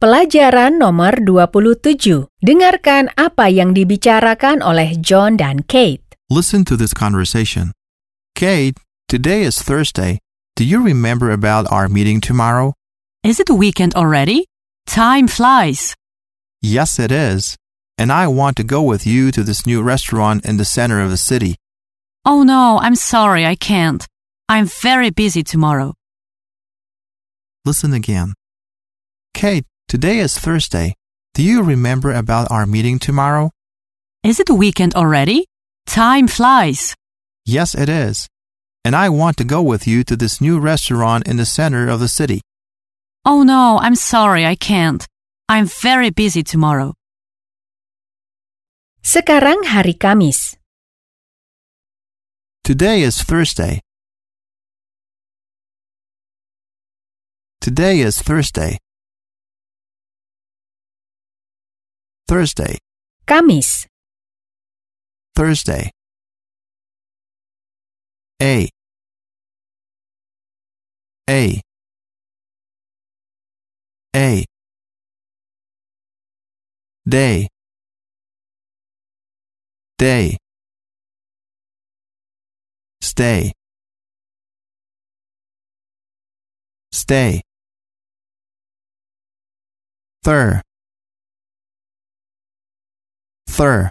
Pelajaran nomor 27. Dengarkan apa yang dibicarakan oleh John dan Kate. Listen to this conversation. Kate, today is Thursday. Do you remember about our meeting tomorrow? Is it weekend already? Time flies. Yes, it is. And I want to go with you to this new restaurant in the center of the city. Oh no, I'm sorry, I can't. I'm very busy tomorrow. Listen again. Kate, today is Thursday. Do you remember about our meeting tomorrow? Is it weekend already? Time flies. Yes, it is. And I want to go with you to this new restaurant in the center of the city. Oh no, I'm sorry, I can't. I'm very busy tomorrow. Sekarang hari Kamis. Today is Thursday. Today is Thursday. Thursday, Kamis. Thursday. A. A. A. Day. Day. Stay. Stay. Thir. Thir.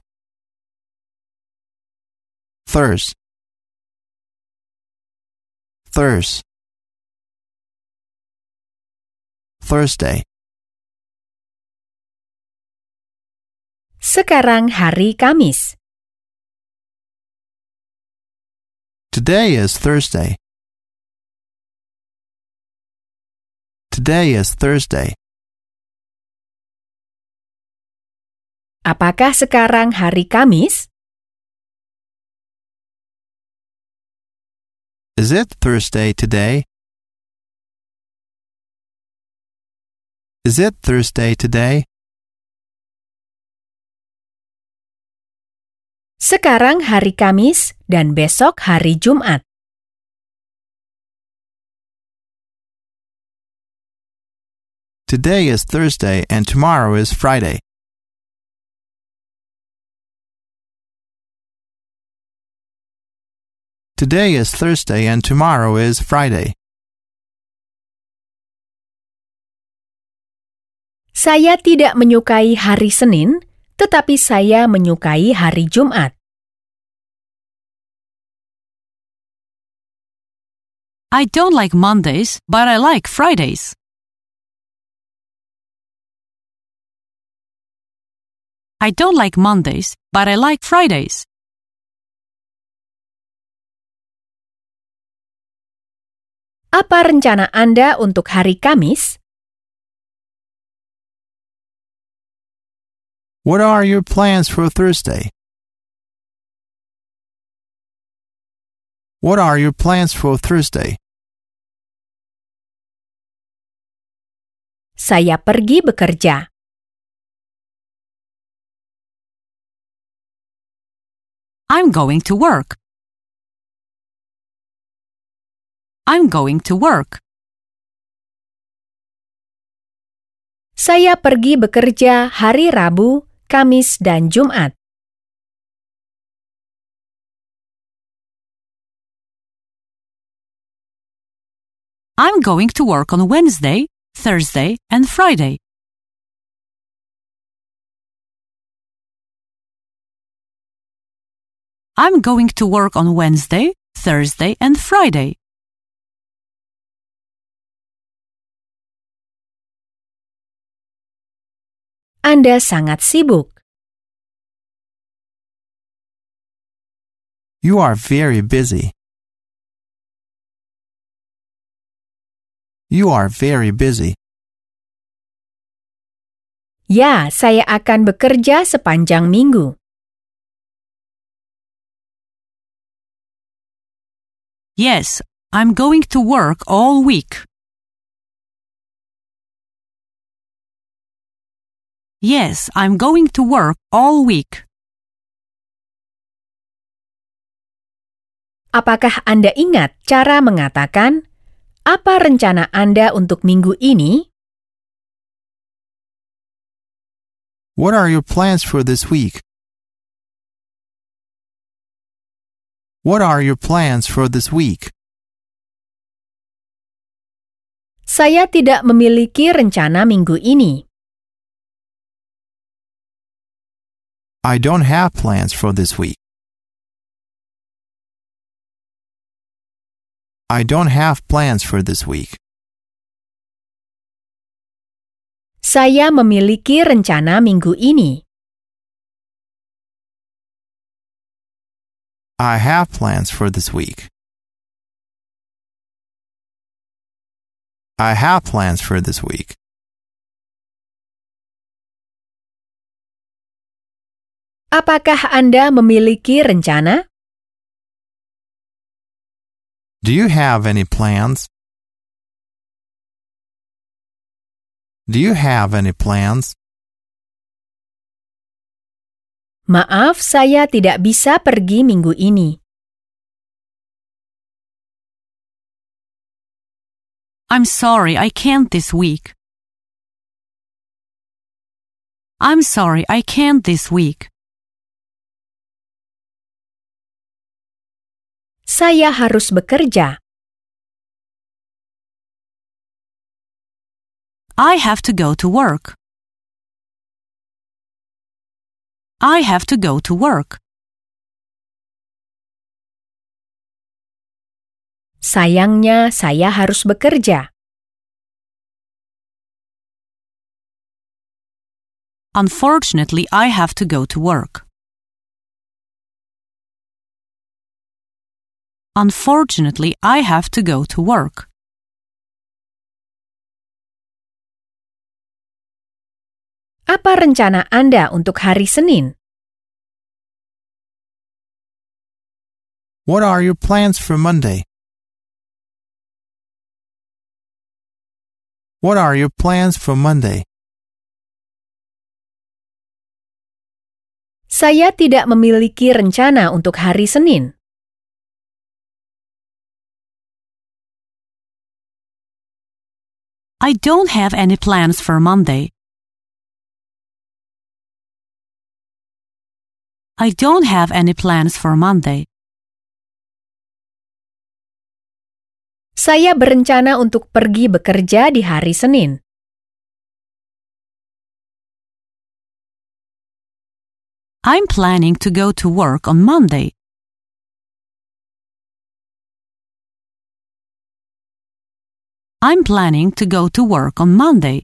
Thurs. Thurs. Thursday. Sekarang hari Kamis. Today is Thursday. Today is Thursday. Apakah sekarang hari Kamis? Is it Thursday today? Is it Thursday today? Sekarang hari Kamis dan besok hari Jumat. Today is Thursday and tomorrow is Friday. Today is Thursday and tomorrow is Friday. Saya tidak menyukai hari Senin, tetapi saya menyukai hari Jumat. I don't like Mondays, but I like Fridays. I don't like Mondays, but I like Fridays. Apa rencana Anda untuk hari Kamis? What are your plans for Thursday? What are your plans for Thursday? Saya pergi bekerja. I'm going to work. I'm going to work. Saya pergi bekerja hari Rabu, Kamis, dan Jumat. I'm going to work on Wednesday, Thursday, and Friday. I'm going to work on Wednesday, Thursday, and Friday. Anda sangat sibuk. You are very busy. You are very busy. Ya, saya akan bekerja sepanjang minggu. Yes, I'm going to work all week. Yes, I'm going to work all week. Apakah Anda ingat cara mengatakan, apa rencana Anda untuk minggu ini? What are your plans for this week? What are your plans for this week? Saya tidak memiliki rencana minggu ini. I don't have plans for this week. I don't have plans for this week. Saya memiliki rencana minggu ini. I have plans for this week. I have plans for this week. Apakah Anda memiliki rencana? Do you have any plans? Do you have any plans? Maaf, saya tidak bisa pergi minggu ini. I'm sorry, I can't this week. I'm sorry, I can't this week. Saya harus bekerja. I have to go to work. I have to go to work. Sayangnya, saya harus bekerja. Unfortunately, I have to go to work. Unfortunately, I have to go to work. Apa rencana Anda untuk hari Senin? What are your plans for Monday? What are your plans for Monday? Saya tidak memiliki rencana untuk hari Senin. I don't have any plans for Monday. I don't have any plans for Monday. Saya berencana untuk pergi bekerja di hari Senin. I'm planning to go to work on Monday. I'm planning to go to work on Monday.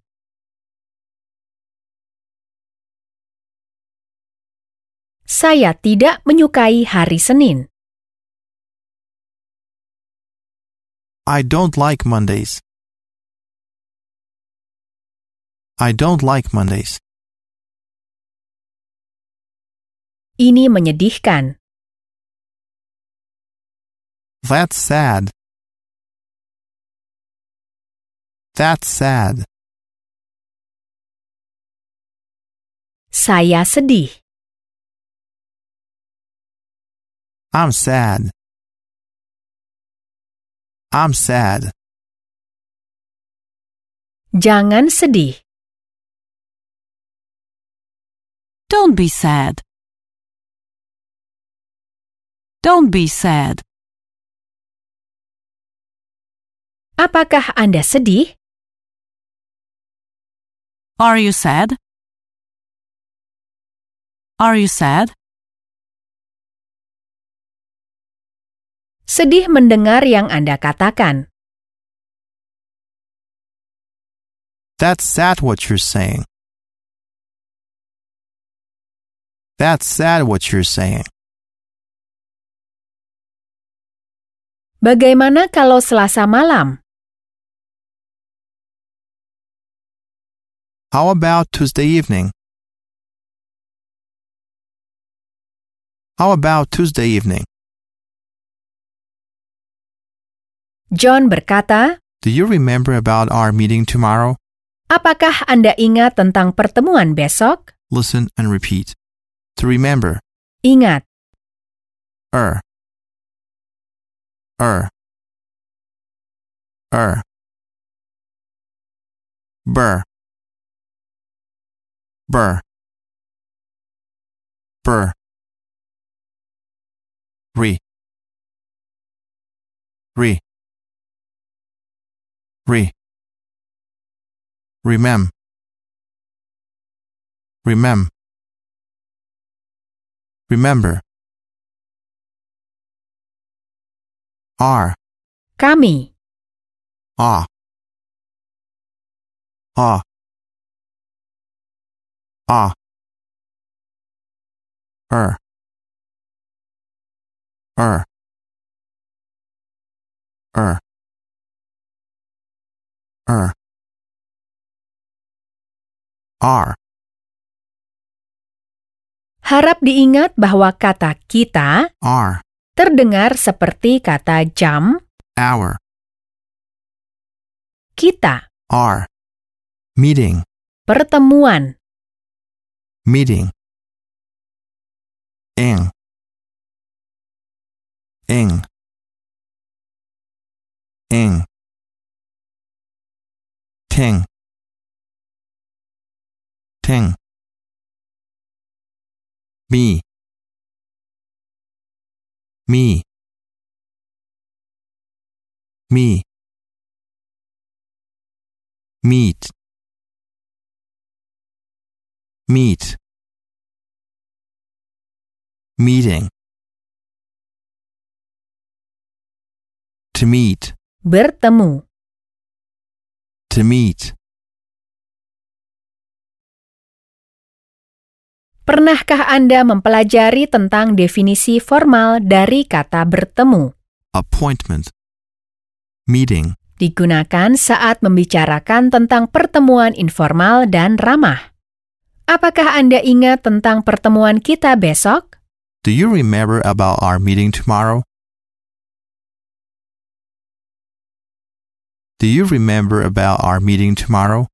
Saya tidak menyukai hari Senin. I don't like Mondays. I don't like Mondays. Ini menyedihkan. That's sad. That's sad. Saya sedih. I'm sad. I'm sad. Jangan sedih. Don't be sad. Don't be sad. Apakah Anda sedih? Are you sad? Are you sad? Sedih mendengar yang Anda katakan. That's sad what you're saying. That's sad what you're saying. Bagaimana kalau Selasa malam? How about Tuesday evening? How about Tuesday evening? John berkata, Do you remember about our meeting tomorrow? apakah Anda ingat tentang pertemuan besok? Listen and repeat. To remember, Ingat, er, er, er, burr, burr. Bur. Re. Re. Re. Remem. Remem. Remember. R. Kami. Ah. Ah. R. Harap diingat bahwa kata kita R. terdengar seperti kata jam, Hour. kita, R. Meeting. pertemuan, Meeting. Ing. Ing. Ing. Ting. Ting. Me. Me. Me. Meet. Meet. Meeting. To meet. bertemu. To meet. Pernahkah Anda mempelajari tentang definisi formal dari kata bertemu? Appointment. Meeting. Digunakan saat membicarakan tentang pertemuan informal dan ramah. Apakah Anda ingat tentang pertemuan kita besok? Do you remember about our meeting tomorrow? Do you remember about our meeting tomorrow?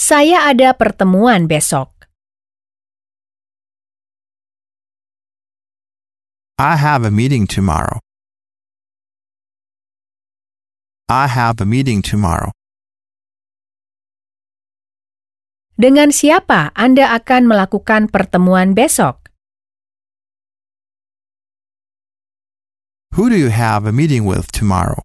Saya ada pertemuan besok. I have a meeting tomorrow. I have a meeting tomorrow. Dengan siapa Anda akan melakukan pertemuan besok? Who do you have a meeting with tomorrow?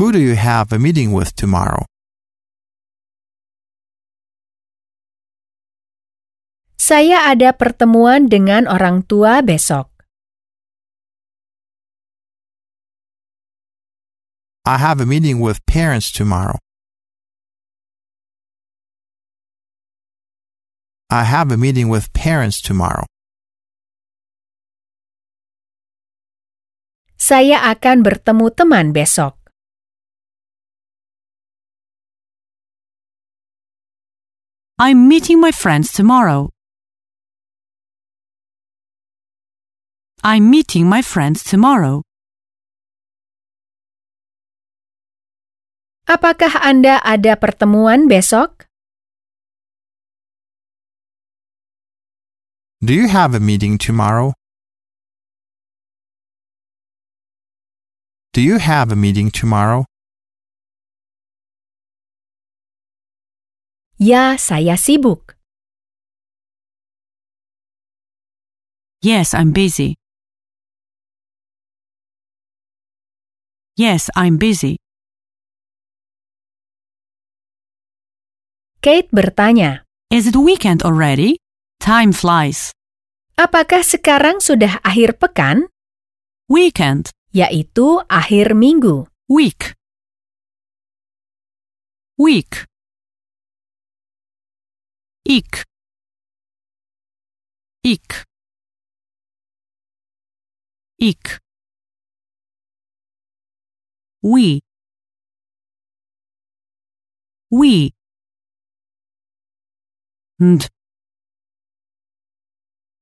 Who do you have a meeting with tomorrow? Saya ada pertemuan dengan orang tua besok. I have a meeting with parents tomorrow. I have a meeting with parents tomorrow. Saya akan bertemu teman besok. I'm meeting my friends tomorrow. I'm meeting my friends tomorrow. Apakah Anda ada pertemuan besok? Do you have a meeting tomorrow? Do you have a meeting tomorrow? Ya, saya sibuk. Yes, I'm busy. Yes, I'm busy. Kate bertanya, Is it weekend already? Time flies. apakah sekarang sudah akhir pekan? Weekend, Yaitu akhir minggu. week. Week. Ik. Ik. Ik. We. We. And.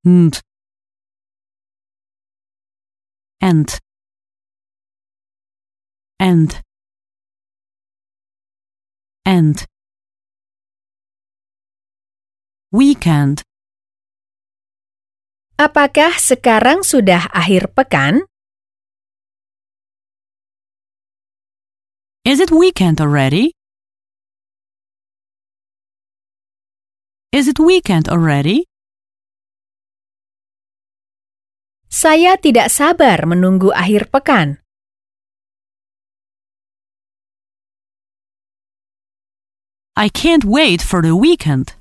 And. And. And. And. Weekend. Apakah sekarang sudah akhir pekan? Is it weekend already? Is it weekend already? Saya tidak sabar menunggu akhir pekan. I can't wait for the weekend.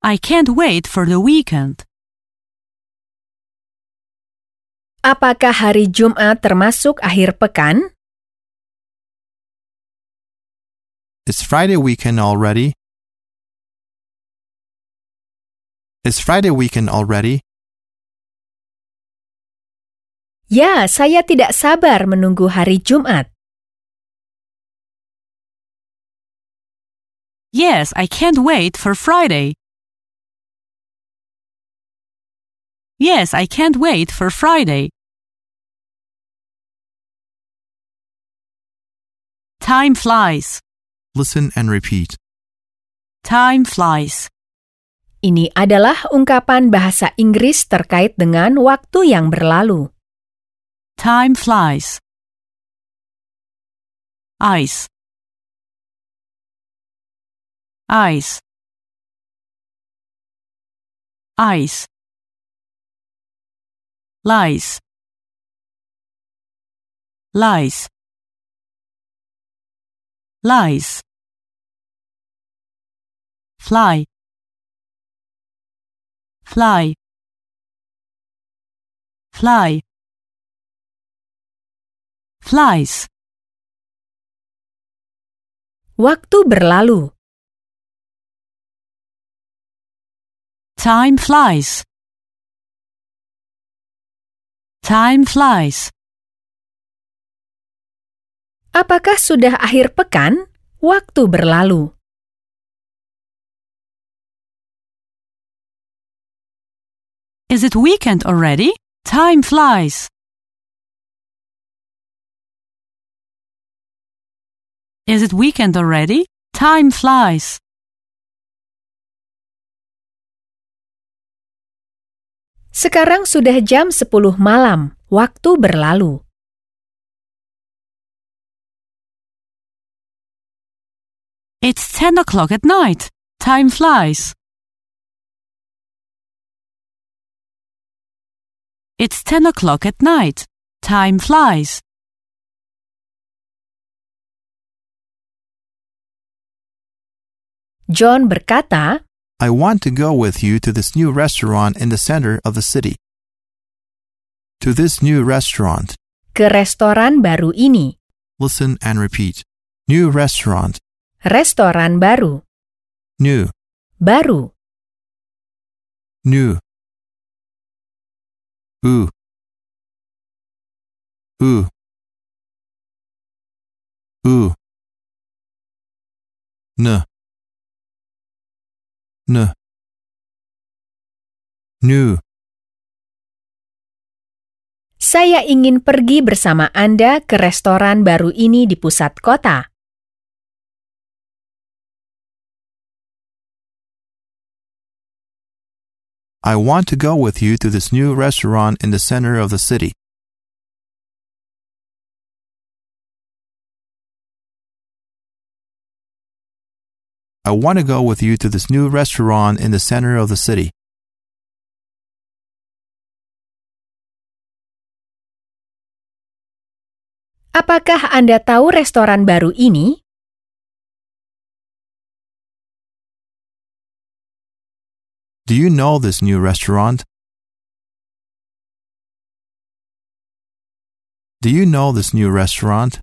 I can't wait for the weekend. Apakah hari Jumat termasuk akhir pekan? It's Friday weekend already. It's Friday weekend already. Ya, saya tidak sabar menunggu hari Jumat. Yes, I can't wait for Friday. Yes, I can't wait for Friday. Time flies. Listen and repeat. Time flies. Ini adalah ungkapan bahasa Inggris terkait dengan waktu yang berlalu. Time flies. Ice. Ice. Ice. Lies. Lies. Lies. Fly. Fly. Fly. Flies. Waktu berlalu. Time flies. Time flies. Apakah sudah akhir pekan? Waktu berlalu. Is it weekend already? Time flies. Is it weekend already? Time flies. Sekarang sudah jam 10 malam. Waktu berlalu. It's 10 o'clock at night. Time flies. It's 10 o'clock at night. Time flies. John berkata, I want to go with you to this new restaurant in the center of the city. To this new restaurant. ke restoran baru ini. Listen and repeat. New restaurant. Restoran baru. New. Baru. New. Ooh. Ooh. Ooh. N. N. New. Saya ingin pergi bersama Anda ke restoran baru ini di pusat kota. I want to go with you to this new restaurant in the center of the city. I want to go with you to this new restaurant in the center of the city. Apakah Anda tahu restoran baru ini? Do you know this new restaurant? Do you know this new restaurant?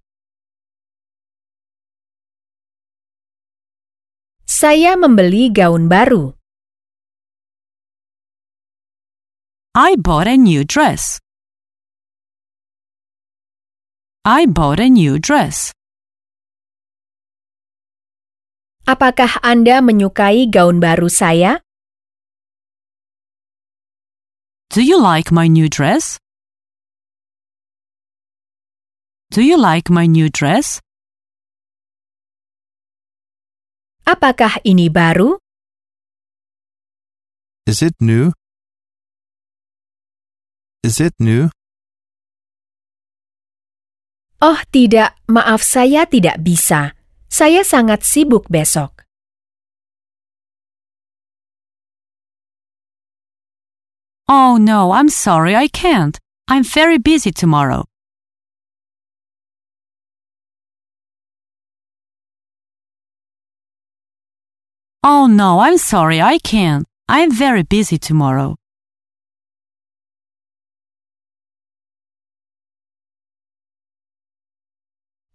Saya membeli gaun baru. I bought a new dress. I bought a new dress. Apakah Anda menyukai gaun baru saya? Do you like my new dress? Do you like my new dress? Apakah ini baru? Is it new? Is it new? Oh tidak, maaf saya tidak bisa. Saya sangat sibuk besok. Oh no, I'm sorry, I can't. I'm very busy tomorrow. Oh no, I'm sorry, I can't. I'm very busy tomorrow.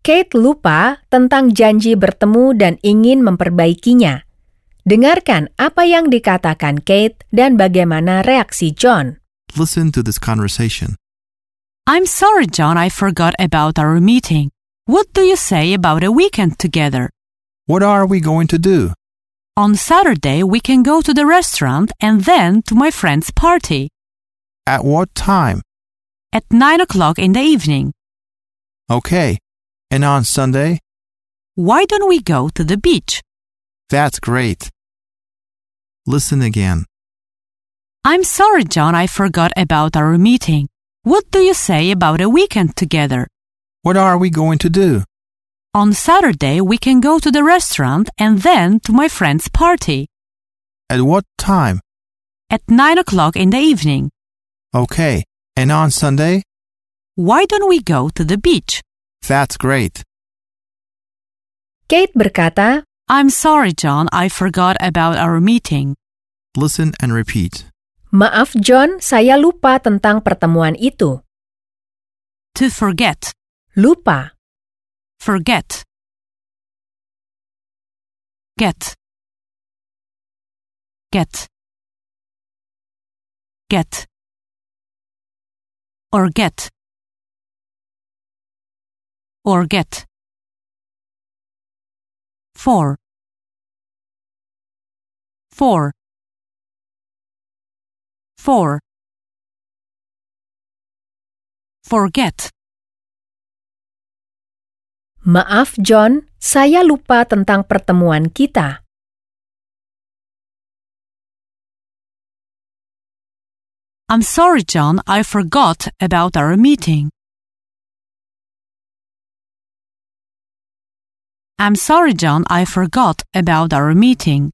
Kate lupa tentang janji bertemu dan ingin memperbaikinya. Dengarkan apa yang dikatakan Kate dan bagaimana reaksi John. Listen to this conversation. I'm sorry, John, I forgot about our meeting. What do you say about a weekend together? What are we going to do? On Saturday, we can go to the restaurant and then to my friend's party At what time? at 9 o'clock in the evening. Okay. And on Sunday? Why don't we go to the beach? That's great. Listen again. I'm sorry, John, I forgot about our meeting. What do you say about a weekend together? What are we going to do? On Saturday, we can go to the restaurant and then to my friend's party At what time? at 9 o'clock in the evening. Okay. And on Sunday? Why don't we go to the beach? That's great. Kate berkata, I'm sorry, John, I forgot about our meeting. Listen and repeat. Maaf, John, saya lupa tentang pertemuan itu. To forget. Lupa. Forget. Get. Get. Get. Or get. Or get. 4 four four forget Maaf John, saya lupa tentang pertemuan kita. I'm sorry John, I forgot about our meeting. I'm sorry John, I forgot about our meeting.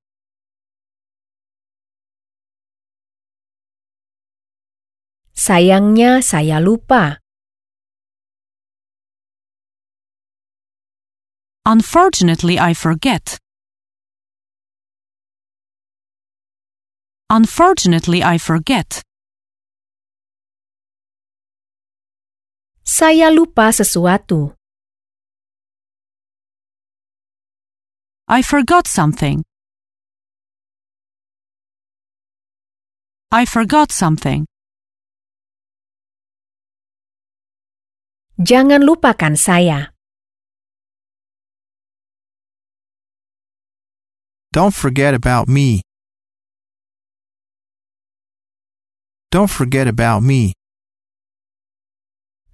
Sayangnya saya lupa. Unfortunately, I forget. Unfortunately, I forget. Saya lupa sesuatu. I forgot something. I forgot something. Jangan lupakan saya. Don't forget about me. Don't forget about me.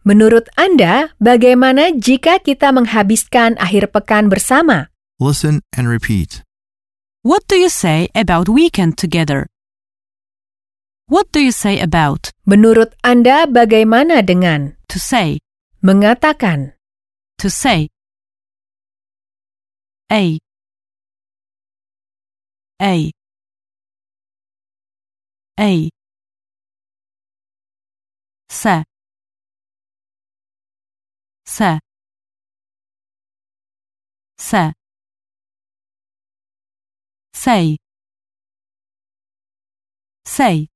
Menurut Anda, bagaimana jika kita menghabiskan akhir pekan bersama? Listen and repeat. What do you say about weekend together? What do you say about Menurut Anda, bagaimana dengan to say? Mengatakan? To say. A. A. A. Se. Se. Se. Say. Say.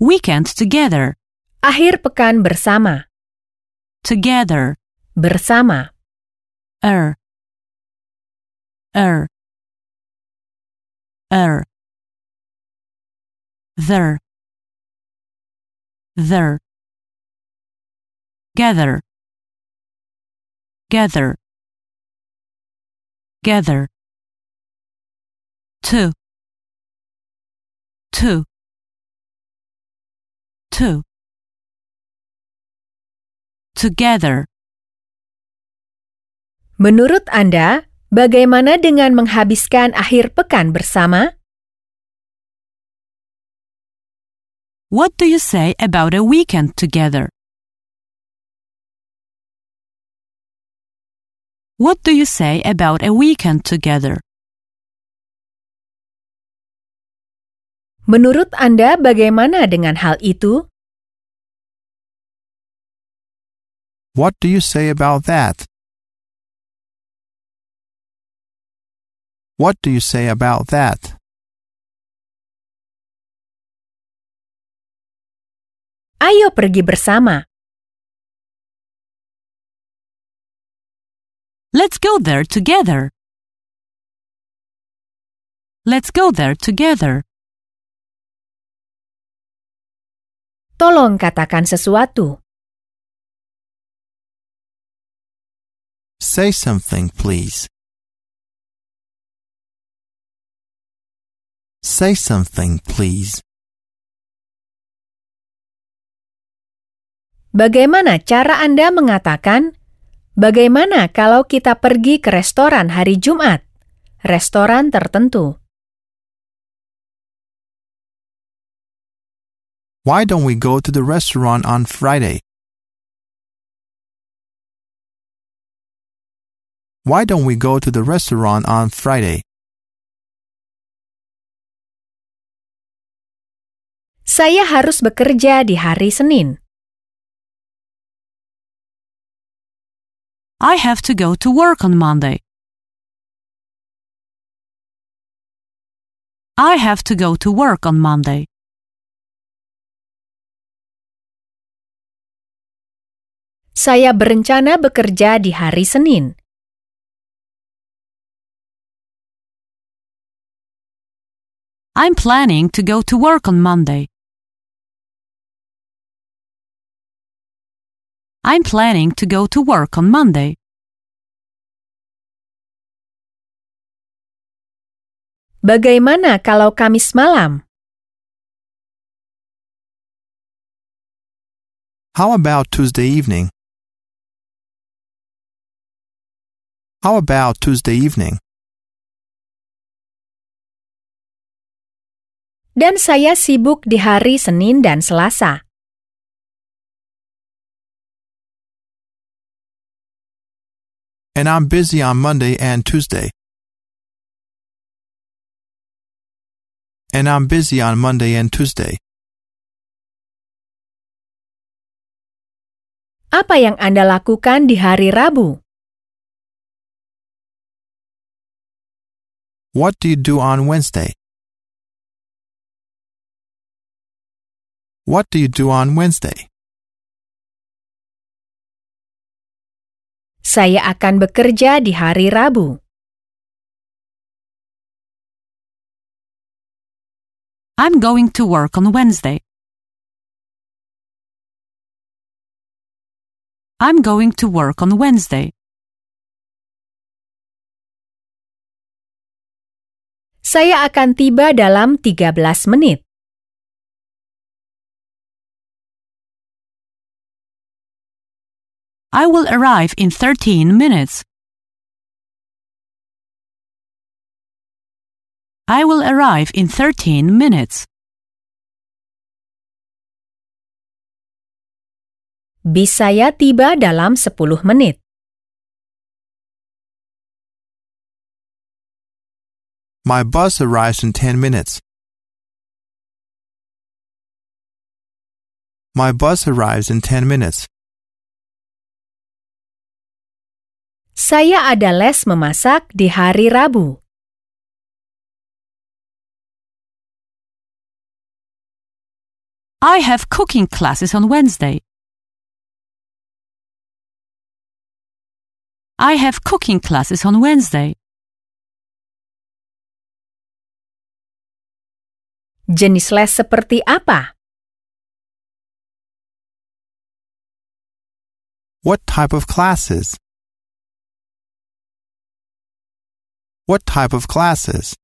Weekend together. Akhir pekan bersama. Together. Bersama. er. Er. Er. There. There. Gather. Gather. Gather. Two two two together. Menurut Anda, bagaimana dengan menghabiskan akhir pekan bersama? What do you say about a weekend together? What do you say about a weekend together? Menurut Anda bagaimana dengan hal itu? What do you say about that? What do you say about that? Ayo pergi bersama. Let's go there together. Let's go there together. Tolong katakan sesuatu. Say something, please. Say something, please. Bagaimana cara Anda mengatakan, bagaimana kalau kita pergi ke restoran hari Jumat? Restoran tertentu. Why don't we go to the restaurant on Friday? Why don't we go to the restaurant on Friday? Saya harus bekerja di hari Senin. I have to go to work on Monday. I have to go to work on Monday. Saya berencana bekerja di hari Senin. I'm planning to go to work on Monday. I'm planning to go to work on Monday. Bagaimana kalau Kamis malam? How about Tuesday evening? How about Tuesday evening? Dan saya sibuk di hari Senin dan Selasa. And I'm busy on Monday and Tuesday. And I'm busy on Monday and Tuesday. Apa yang Anda lakukan di hari Rabu? What do you do on Wednesday? What do you do on Wednesday? Saya akan bekerja di hari Rabu. I'm going to work on Wednesday. I'm going to work on Wednesday. Saya akan tiba dalam 13 menit. I will arrive in 13 minutes. I will arrive in 13 minutes. Bis saya tiba dalam 10 menit. My bus arrives in 10 minutes. My bus arrives in 10 minutes. Saya ada les memasak di hari Rabu. I have cooking classes on Wednesday. I have cooking classes on Wednesday. Jenis les seperti apa? What type of classes? What type of classes?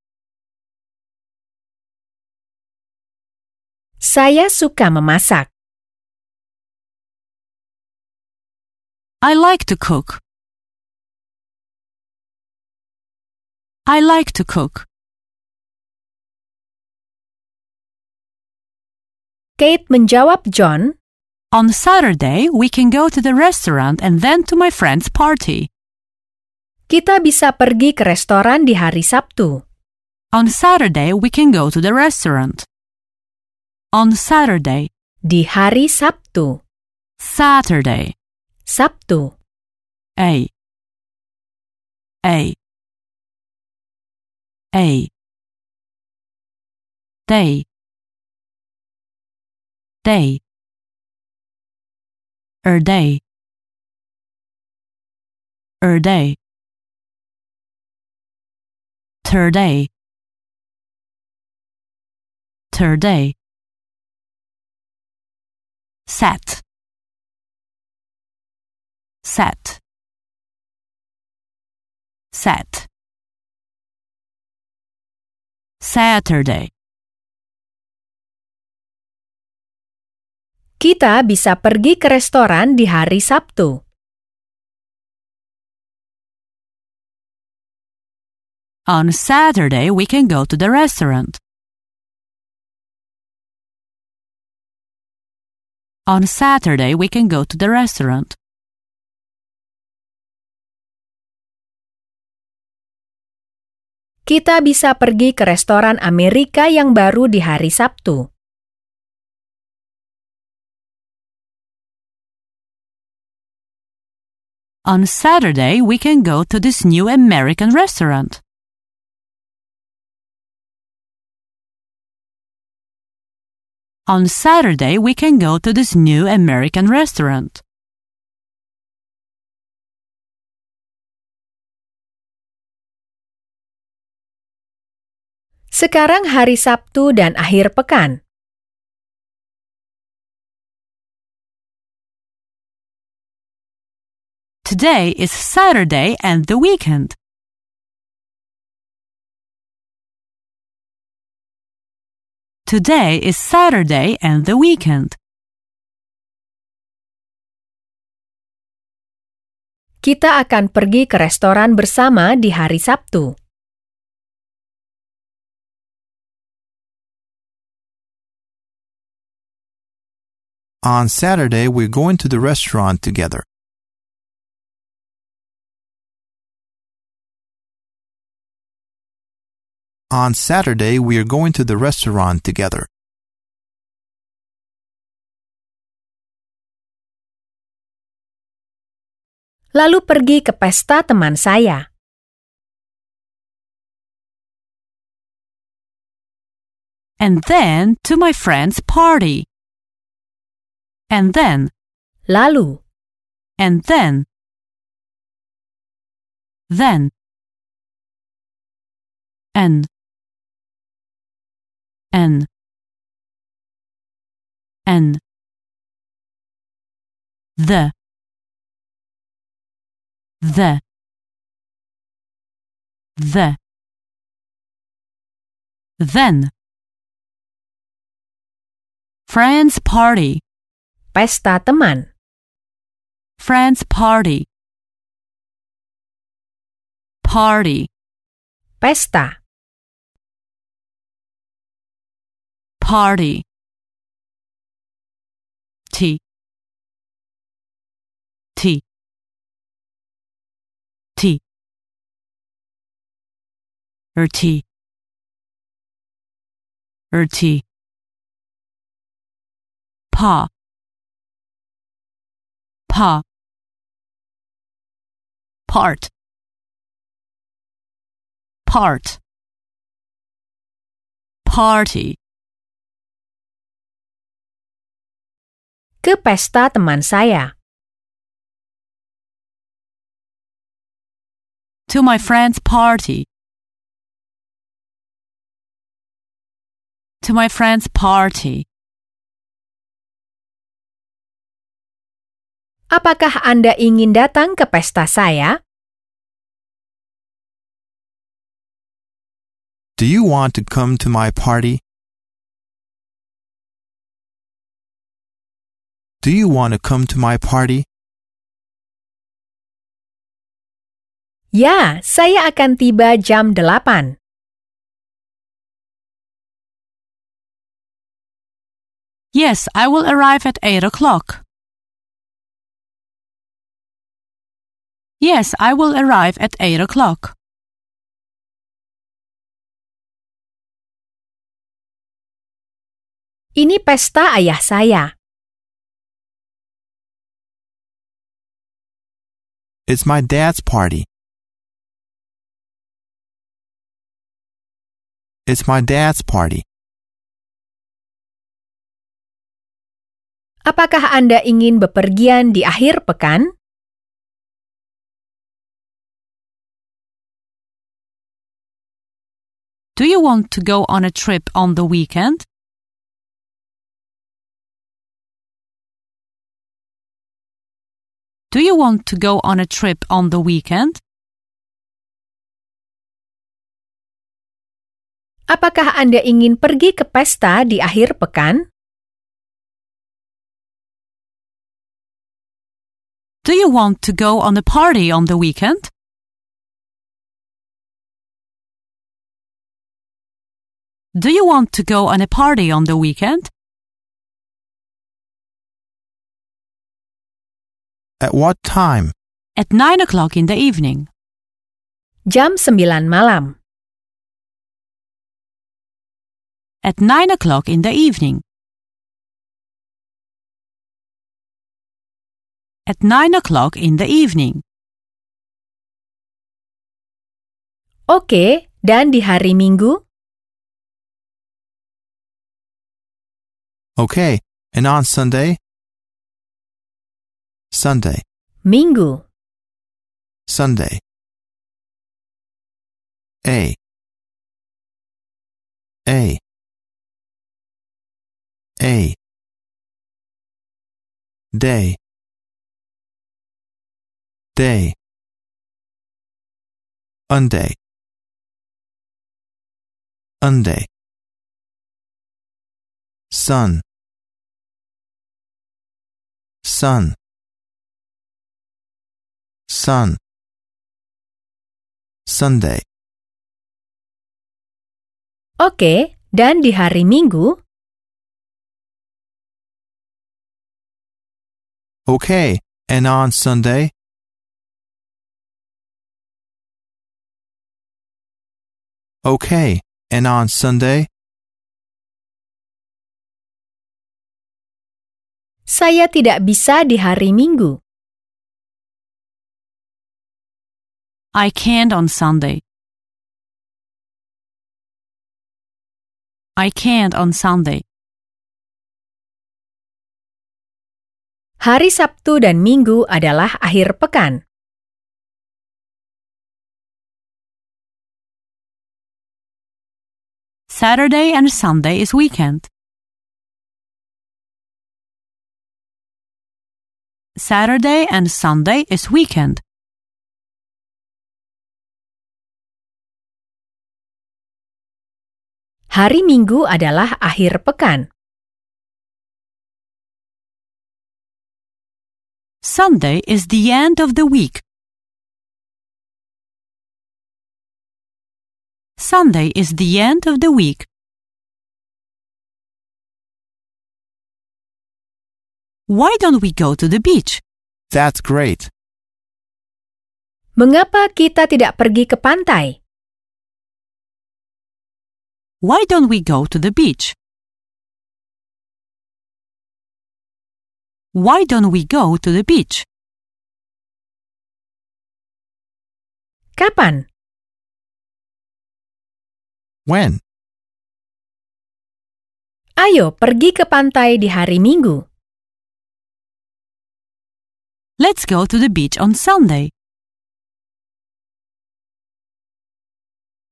Saya suka memasak. I like to cook. I like to cook. Kate menjawab John, On Saturday, we can go to the restaurant and then to my friend's party. Kita bisa pergi ke restoran di hari Sabtu. On Saturday, we can go to the restaurant. On Saturday, Di hari Sabtu. Saturday, Sabtu. A. A. A. Day. Day. Er day. Er day. Ter day. Ter day. Set. Set. Set. Saturday. Kita bisa pergi ke restoran di hari Sabtu. On Saturday, we can go to the restaurant. On Saturday, we can go to the restaurant. Kita bisa pergi ke restoran Amerika yang baru di hari Sabtu. On Saturday, we can go to this new American restaurant. On Saturday, we can go to this new American restaurant. Sekarang hari Sabtu dan akhir pekan. Today is Saturday and the weekend. Today is Saturday and the weekend. Kita akan pergi ke restoran bersama di hari Sabtu. On Saturday, we're going to the restaurant together. On Saturday, we are going to the restaurant together. Lalu pergi ke pesta teman saya. And then to my friend's party. And then, Lalu, and then. Then. And. And. N The. The. The. Then. Friends party. pesta teman. Friends party. Party. Pesta. Party. T. T. T. Er T. Er T. Pa. Pa. Part. Part. Party. Ke pesta teman saya. To my friend's party. To my friend's party. Apakah Anda ingin datang ke pesta saya? Do you want to come to my party? Do you want to come to my party? Ya, saya akan tiba jam 8. Yes, I will arrive at 8 o'clock. Yes, I will arrive at 8 o'clock. Ini pesta ayah saya. It's my dad's party. It's my dad's party. Apakah Anda ingin bepergian di akhir pekan? Do you want to go on a trip on the weekend? Do you want to go on a trip on the weekend? Apakah Anda ingin pergi ke pesta di akhir pekan? Do you want to go on a party on the weekend? Do you want to go on a party on the weekend? At what time? At 9 o'clock in the evening. Jam 9 malam. At 9 o'clock in the evening. At 9 o'clock in the evening. Oke, dan di hari Minggu? Okay. And on Sunday? Sunday. Minggu. Sunday. A. A. A. Day. Day. Unday. Unday. Sun. Sun. Sun. Sunday. Oke, dan di hari Minggu? Okay. And on Sunday? Okay. And on Sunday? Saya tidak bisa di hari Minggu. I can't on Sunday. I can't on Sunday. Hari Sabtu dan Minggu adalah akhir pekan. Saturday and Sunday is weekend. Saturday and Sunday is weekend. Hari Minggu adalah akhir pekan. Sunday is the end of the week. Sunday is the end of the week. Why don't we go to the beach? That's great. Mengapa kita tidak pergi ke pantai? Why don't we go to the beach? Why don't we go to the beach? Kapan? When? Ayo pergi ke pantai di hari Minggu. Let's go to the beach on Sunday.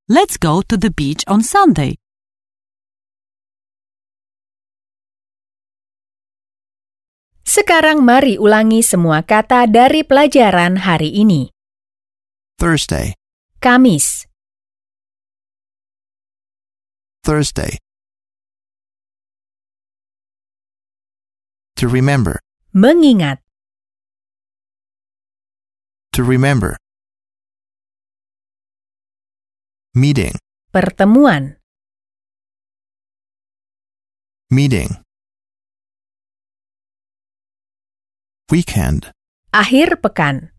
Let's go to the beach on Sunday. Sekarang mari ulangi semua kata dari pelajaran hari ini. Thursday. Kamis, Thursday. To remember. mengingat, To remember. Meeting. pertemuan, Meeting. Weekend. akhir pekan,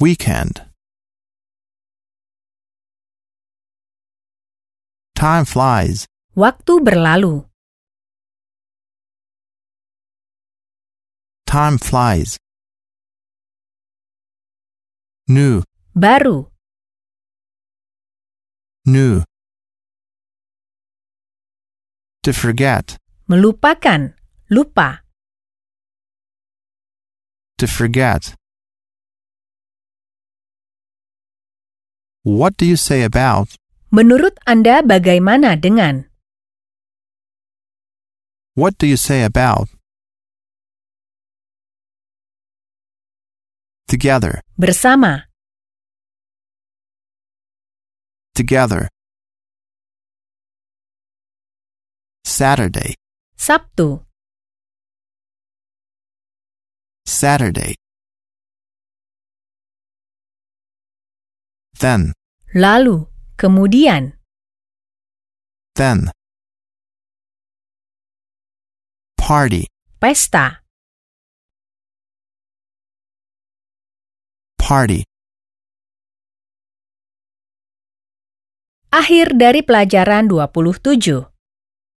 weekend. Time flies. Waktu berlalu. Time flies. New, Baru. new. To forget, Melupakan. Lupa. to forget. What do you say about? Menurut Anda bagaimana dengan? What do you say about? Together, Bersama. Together. Saturday, Sabtu. Saturday. Then, Lalu. Kemudian. then. Party, Pesta. party. Akhir dari pelajaran 27.